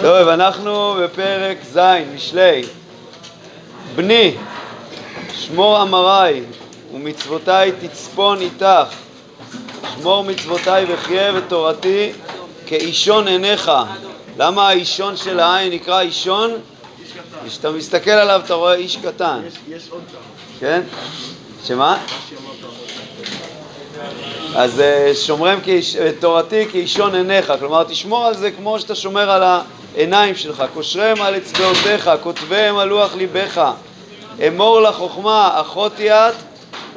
טוב, אנחנו בפרק ז', משלי. בני, שמור אמריי ומצוותיי תצפון איתך. שמור מצוותיי וחיה ותורתי כאישון עיניך. למה האישון של העין נקרא אישון? כשאתה מסתכל עליו אתה רואה איש קטן. יש עוד כמה. כן? שמה? רש"י אמר כמה. אז אה, שומרם אה, תורתי כאישון עיניך, כלומר תשמור על זה כמו שאתה שומר על העיניים שלך, קושרם על אצבעותיך, כותביהם על לוח ליבך, אמור לחוכמה אחותי את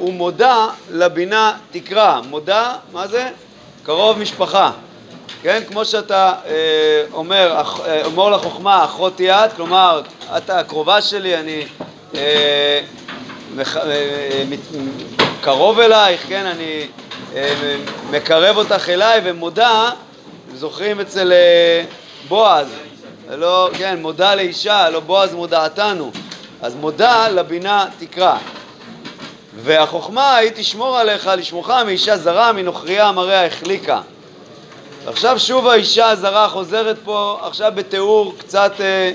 ומודה לבינה תקרא. מודה, מה זה? קרוב משפחה. כן, כמו שאתה אה, אומר, אה, אמור לחוכמה אחותי את, כלומר, את הקרובה שלי, אני אה, מח- אה, מת- קרוב אלייך, כן, אני אה, מקרב אותך אליי ומודה, זוכרים אצל אה, בועז, לא, כן, מודה לאישה, לא בועז מודעתנו, אז מודה לבינה תקרא. והחוכמה היא תשמור עליך, לשמורך מאישה זרה, מנוכריה מראה החליקה. עכשיו שוב האישה הזרה חוזרת פה עכשיו בתיאור קצת אה,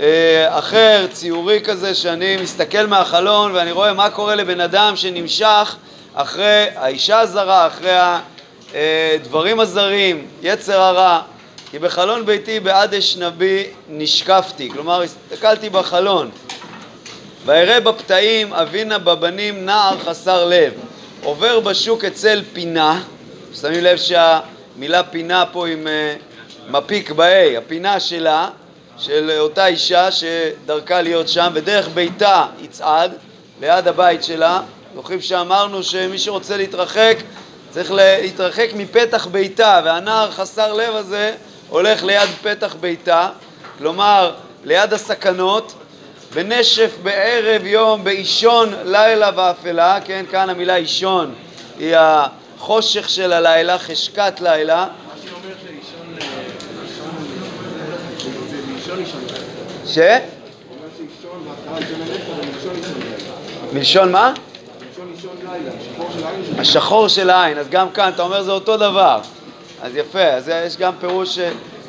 אה, אחר, ציורי כזה, שאני מסתכל מהחלון ואני רואה מה קורה לבן אדם שנמשך אחרי האישה הזרה, אחרי הדברים הזרים, יצר הרע. כי בחלון ביתי בעד אשנבי נשקפתי, כלומר הסתכלתי בחלון. ואראה בפתאים אבינה בבנים נער חסר לב. עובר בשוק אצל פינה. שמים לב שהמילה פינה פה עם אה, מפיק ב-A, הפינה שלה, של אותה אישה שדרכה להיות שם ודרך ביתה יצעד ליד הבית שלה. זוכרים שאמרנו שמי שרוצה להתרחק צריך להתרחק מפתח ביתה. והנער חסר לב הזה הולך ליד פתח ביתה כלומר ליד הסכנות בנשף בערב יום, באישון לילה ואפלה, כן, כאן המילה אישון היא החושך של הלילה, חשכת לילה, רש"י אומר שאישון... אה, אישון זה מלשון אישון. ש... מלשון מה? השחור של העין, אז גם כאן אתה אומר זה אותו דבר, אז יפה, אז יש גם פירוש ש...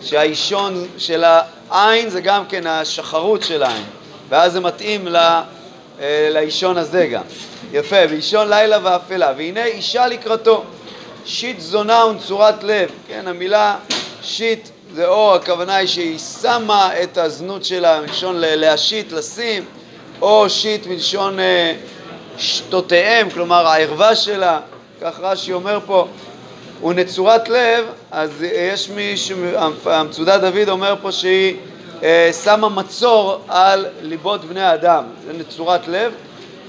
שהאישון של העין זה גם כן השחרות של העין, ואז זה מתאים ל... אה, לאישון הזה גם. יפה, באישון לילה ואפלה, והנה אישה לקראתו, שיט זונה ונצורת לב, כן, המילה שיט זה או הכוונה היא שהיא שמה את הזנות שלה, מלשון להשית, לשים, או שיט מלשון אה, שתותיהם, כלומר הערווה שלה, כך רש"י אומר פה, ונצורת לב, אז יש מישהו, המצודה דוד אומר פה שהיא אה, שמה מצור על ליבות בני האדם, זה נצורת לב,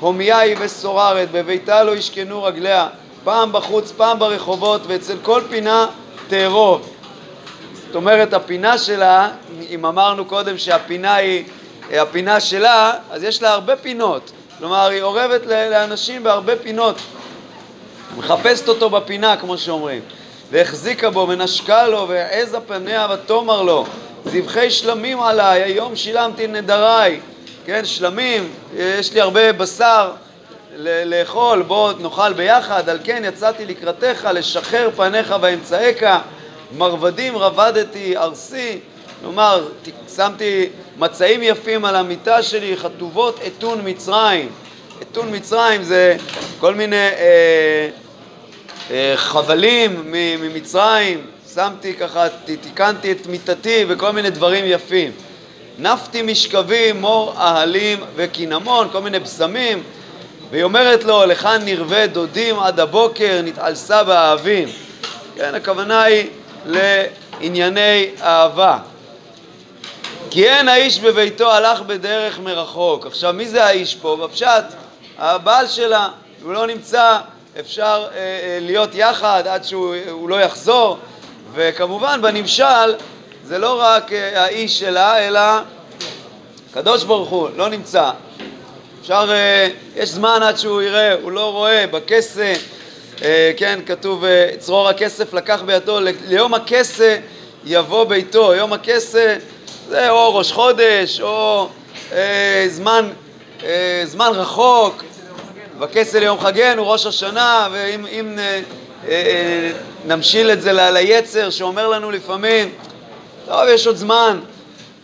הומיה היא וסוררת, בביתה לא ישכנו רגליה, פעם בחוץ, פעם ברחובות, ואצל כל פינה תארוב. זאת אומרת, הפינה שלה, אם אמרנו קודם שהפינה היא הפינה שלה, אז יש לה הרבה פינות. כלומר, היא אורבת לאנשים בהרבה פינות. מחפשת אותו בפינה, כמו שאומרים. והחזיקה בו ונשקה לו והעזה פניה ותאמר לו זבחי שלמים עליי, היום שילמתי נדריי. כן, שלמים, יש לי הרבה בשר לאכול, בוא נאכל ביחד, על כן יצאתי לקראתך לשחרר פניך ואמצעיך, מרבדים רבדתי ארסי, כלומר, שמתי מצעים יפים על המיטה שלי, חטובות אתון מצרים. אתון מצרים זה כל מיני אה, חבלים מ- ממצרים, שמתי ככה, תיקנתי את מיטתי וכל מיני דברים יפים. נפתי משכבים, מור אהלים וקינמון, כל מיני בשמים, והיא אומרת לו, לכאן נרווה דודים עד הבוקר, נתעלסה באהבים. כן, הכוונה היא לענייני אהבה. כי אין האיש בביתו הלך בדרך מרחוק. עכשיו, מי זה האיש פה? בפשט, הבעל שלה, הוא לא נמצא, אפשר אה, אה, להיות יחד עד שהוא הוא לא יחזור, וכמובן בנמשל זה לא רק אה, האיש שלה, אלא הקדוש ברוך הוא לא נמצא. אפשר, אה, יש זמן עד שהוא יראה, הוא לא רואה, בכסה, אה, כן, כתוב, אה, צרור הכסף לקח בידו, ליום הכסה יבוא ביתו, יום הכסה זה או ראש חודש, או אה, זמן, אה, זמן רחוק, בכסה ליום חגנו, ראש השנה, ואם אם, אה, אה, נמשיל את זה ליצר שאומר לנו לפעמים, טוב, יש עוד זמן,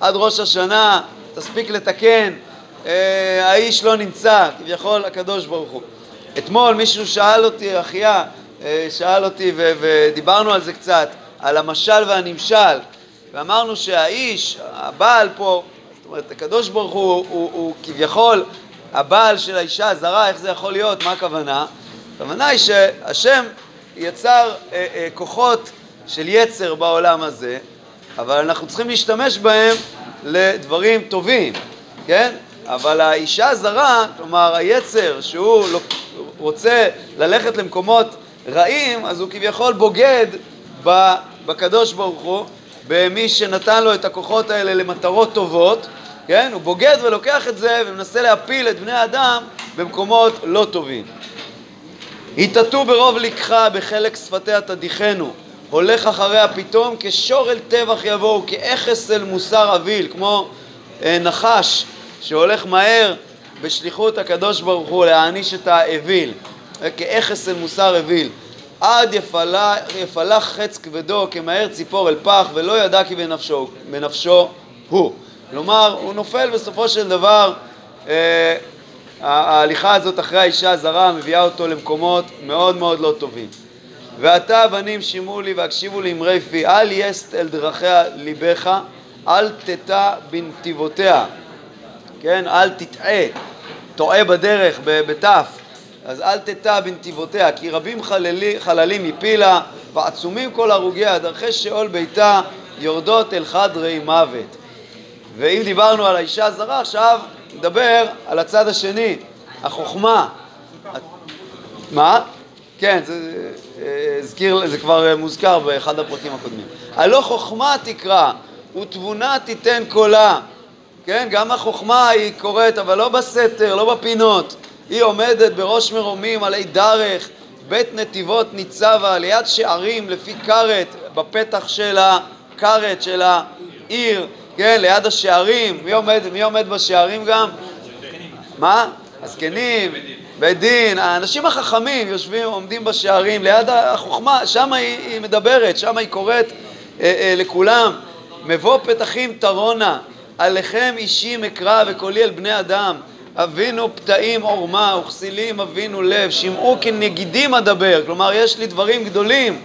עד ראש השנה, תספיק לתקן, אה, האיש לא נמצא, כביכול הקדוש ברוך הוא. אתמול מישהו שאל אותי, אחיה, אה, שאל אותי ו- ודיברנו על זה קצת, על המשל והנמשל, ואמרנו שהאיש, הבעל פה, זאת אומרת, הקדוש ברוך הוא, הוא, הוא, הוא כביכול הבעל של האישה הזרה, איך זה יכול להיות, מה הכוונה? הכוונה היא שהשם יצר אה, אה, כוחות של יצר בעולם הזה, אבל אנחנו צריכים להשתמש בהם לדברים טובים, כן? אבל האישה הזרה, כלומר היצר שהוא רוצה ללכת למקומות רעים, אז הוא כביכול בוגד בקדוש ברוך הוא, במי שנתן לו את הכוחות האלה למטרות טובות, כן? הוא בוגד ולוקח את זה ומנסה להפיל את בני האדם במקומות לא טובים. התעטו ברוב לקחה בחלק שפתיה תדיחנו, הולך אחריה פתאום כשור אל טבח יבואו, כאכס אל מוסר אוויל, כמו אה, נחש שהולך מהר בשליחות הקדוש ברוך הוא להעניש את האוויל, אה, כאכס אל מוסר אוויל. עד יפלה, יפלח חץ כבדו כמהר ציפור אל פח ולא ידע כי בנפשו, בנפשו הוא. כלומר, הוא נופל בסופו של דבר, אה, ההליכה הזאת אחרי האישה הזרה מביאה אותו למקומות מאוד מאוד לא טובים. ועתה בנים שימו לי והקשיבו לאמרי פי, אל יסט אל דרכיה ליבך, אל תטע בנתיבותיה, כן? אל תטעה, טועה בדרך, בתף, אז אל תטע בנתיבותיה, כי רבים חללי, חללים מפילה, ועצומים כל הרוגיה, דרכי שאול ביתה יורדות אל חדרי מוות. ואם דיברנו על האישה הזרה, עכשיו נדבר על הצד השני, החוכמה. מה? כן, זה, הזכיר, זה כבר מוזכר באחד הפרקים הקודמים. הלא חוכמה תקרא ותבונה תיתן קולה. כן, גם החוכמה היא קורית, אבל לא בסתר, לא בפינות. היא עומדת בראש מרומים עלי דרך, בית נתיבות ניצבה, ליד שערים לפי כרת, בפתח של הכרת של העיר, כן, ליד השערים. מי עומד, מי עומד בשערים גם? מה? הזקנים, בית דין, האנשים החכמים יושבים, עומדים בשערים, ליד החוכמה, שם היא, היא מדברת, שם היא קוראת אה, אה, לכולם. מבוא פתחים תרונה, עליכם אישים אקרא וקולי אל בני אדם. אבינו פתאים עורמה וכסילים אבינו לב, שמעו כנגידים אדבר, כלומר יש לי דברים גדולים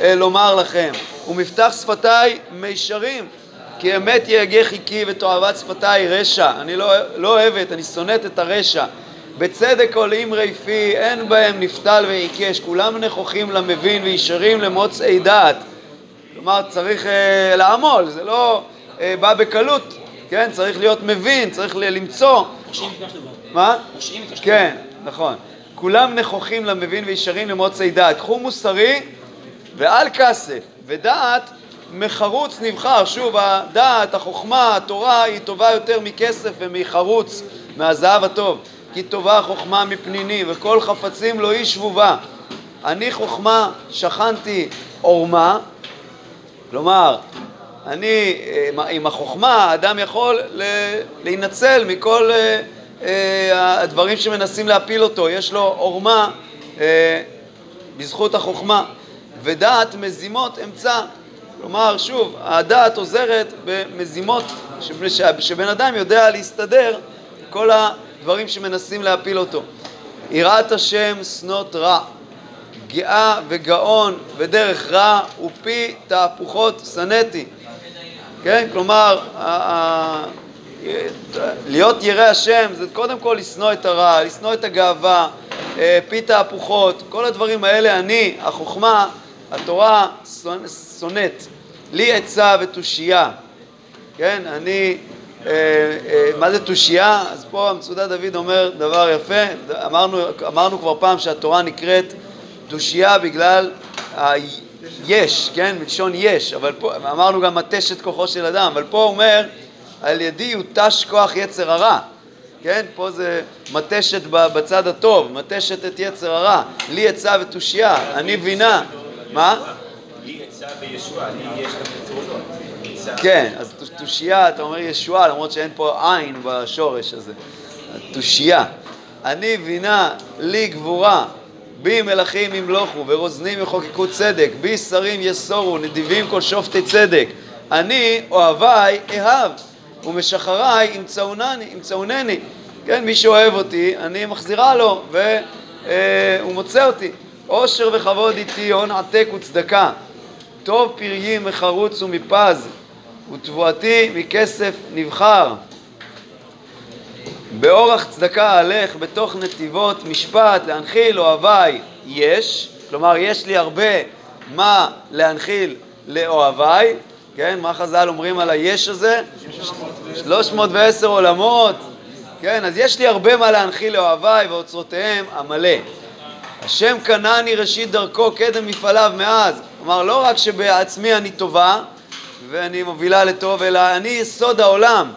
אה, לומר לכם. ומפתח שפתיי מישרים, כי אמת יהגה חיכי ותועבת שפתיי רשע. אני לא, לא אוהבת, אני שונאת את הרשע. בצדק עולים רייפי, אין בהם נפתל ועיקש, כולם נכוחים למבין וישרים למוצאי דעת. כלומר, צריך אה, לעמול, זה לא אה, בא בקלות, כן? צריך להיות מבין, צריך למצוא. מה? כן, נכון. כולם נכוחים למבין וישרים למוצאי דעת. קחו מוסרי ואל כסף, ודעת מחרוץ נבחר. שוב, הדעת, החוכמה, התורה היא טובה יותר מכסף ומחרוץ, מהזהב הטוב. כי טובה חוכמה מפניני, וכל חפצים לא ישבו בה. אני חוכמה שכנתי עורמה, כלומר, אני, עם החוכמה, האדם יכול להינצל מכל אה, אה, הדברים שמנסים להפיל אותו. יש לו עורמה אה, בזכות החוכמה. ודעת מזימות אמצע. כלומר, שוב, הדעת עוזרת במזימות שבן אדם יודע להסתדר כל הדברים שמנסים להפיל אותו. יראת השם שנות רע, גאה וגאון ודרך רע ופי תהפוכות שנאתי. כן? כלומר, להיות ירא השם זה קודם כל לשנוא את הרע, לשנוא את הגאווה, אה, פי תהפוכות, כל הדברים האלה אני, החוכמה, התורה שונאת. לי עצה ותושייה, כן? אני, אה, אה, מה זה תושייה? אז פה המצודת דוד אומר דבר יפה, אמרנו, אמרנו כבר פעם שהתורה נקראת תושייה בגלל היש, כן? מלשון יש, אבל פה, אמרנו גם מתש את כוחו של אדם, אבל פה הוא אומר על ידי יותש כוח יצר הרע, כן? פה זה מתשת בצד הטוב, מתשת את יצר הרע, לי עצה ותושייה, אני בינה, מה? כן, אז תושייה, אתה אומר ישועה, למרות שאין פה עין בשורש הזה. תושייה. אני בינה, לי גבורה, בי מלכים ימלוכו, ורוזנים יחוקקו צדק, בי שרים יסורו, נדיבים כל שופטי צדק. אני אוהביי אהב, ומשחריי ימצאונני. כן, מי שאוהב אותי, אני מחזירה לו, והוא מוצא אותי. עושר וכבוד איתי, הון עתק וצדקה. טוב פריים מחרוץ ומפז, ותבואתי מכסף נבחר. באורח צדקה אהלך, בתוך נתיבות משפט, להנחיל אוהביי יש, כלומר יש לי הרבה מה להנחיל לאוהביי, כן, מה חז"ל אומרים על היש הזה? 310 עולמות, כן, אז יש לי הרבה מה להנחיל לאוהביי ואוצרותיהם המלא. השם קנני ראשית דרכו, קדם מפעליו מאז. כלומר, לא רק שבעצמי אני טובה ואני מובילה לטוב, אלא אני יסוד העולם.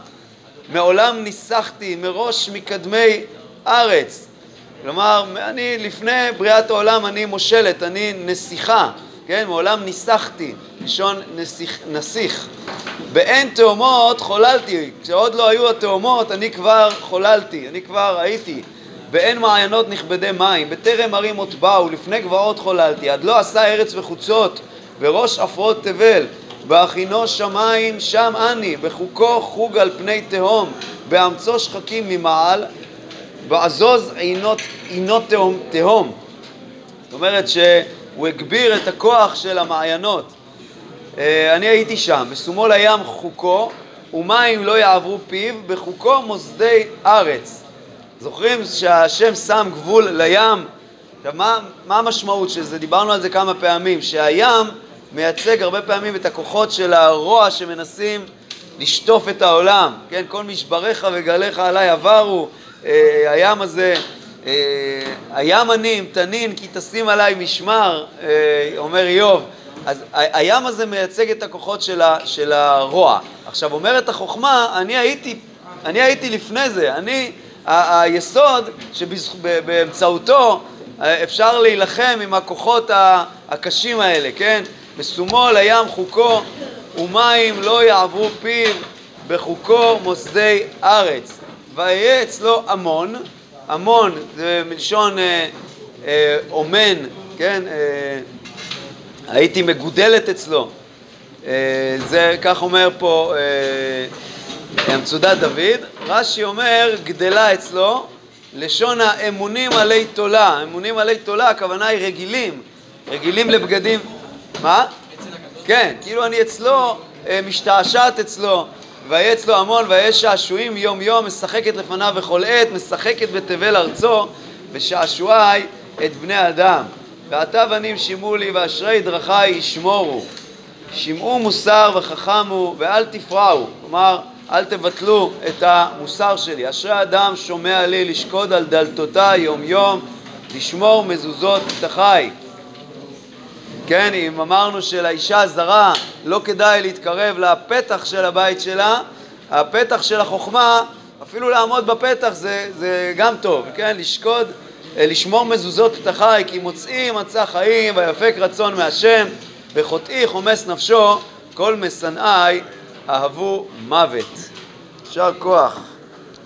מעולם ניסחתי מראש מקדמי ארץ. כלומר, אני לפני בריאת העולם אני מושלת, אני נסיכה, כן? מעולם ניסחתי, לשון נסיך, נסיך. באין תאומות חוללתי, כשעוד לא היו התאומות אני כבר חוללתי, אני כבר הייתי. באין מעיינות נכבדי מים, בטרם ערים עוד באו, לפני גבעות חוללתי, עד לא עשה ארץ וחוצות, וראש עפרות תבל, בהכינו שמיים שם אני, בחוקו חוג על פני תהום, באמצו שחקים ממעל, בעזוז עינות, עינות תהום, תהום. זאת אומרת שהוא הגביר את הכוח של המעיינות. אה, אני הייתי שם, בשומאל הים חוקו, ומים לא יעברו פיו, בחוקו מוסדי ארץ. זוכרים שהשם שם גבול לים? עכשיו, מה, מה המשמעות של זה? דיברנו על זה כמה פעמים, שהים מייצג הרבה פעמים את הכוחות של הרוע שמנסים לשטוף את העולם, כן? כל משבריך וגליך עליי עברו, אה, הים הזה, אה, הים אני אם תנין כי תשים עליי משמר, אה, אומר איוב. אז הים הזה מייצג את הכוחות של, ה, של הרוע. עכשיו אומרת החוכמה, אני הייתי, אני הייתי לפני זה, אני היסוד שבאמצעותו אפשר להילחם עם הכוחות הקשים האלה, כן? בשומאל הים חוקו ומים לא יעברו פיו בחוקו מוסדי ארץ. ויהיה אצלו המון, המון זה מלשון אה, אה, אומן, כן? אה, הייתי מגודלת אצלו. אה, זה כך אומר פה אה, דוד. רש"י אומר גדלה אצלו, לשון האמונים עלי תולה. אמונים עלי תולה, הכוונה היא רגילים, רגילים לבגדים. מה? כן, כאילו אני אצלו, אה, משתעשעת אצלו. ויהיה אצלו המון ויהיה שעשועים יום יום, משחקת לפניו בכל עת, משחקת בתבל ארצו, ושעשועי את בני אדם. ועתה בנים שמעו לי ואשרי דרכי ישמורו. שמעו מוסר וחכמו ואל תפרעו. כלומר, אל תבטלו את המוסר שלי. אשרי אדם שומע לי לשקוד על דלתותיי יום יום, לשמור מזוזות פתחי. כן, אם אמרנו שלאישה הזרה לא כדאי להתקרב לפתח של הבית שלה, הפתח של החוכמה, אפילו לעמוד בפתח זה, זה גם טוב, כן? לשקוד, אה, לשמור מזוזות פתחי, כי מוצאי מצא חיים ויפק רצון מהשם, וחוטאי חומס נפשו, כל משנאי אהבו מוות. יישר כוח.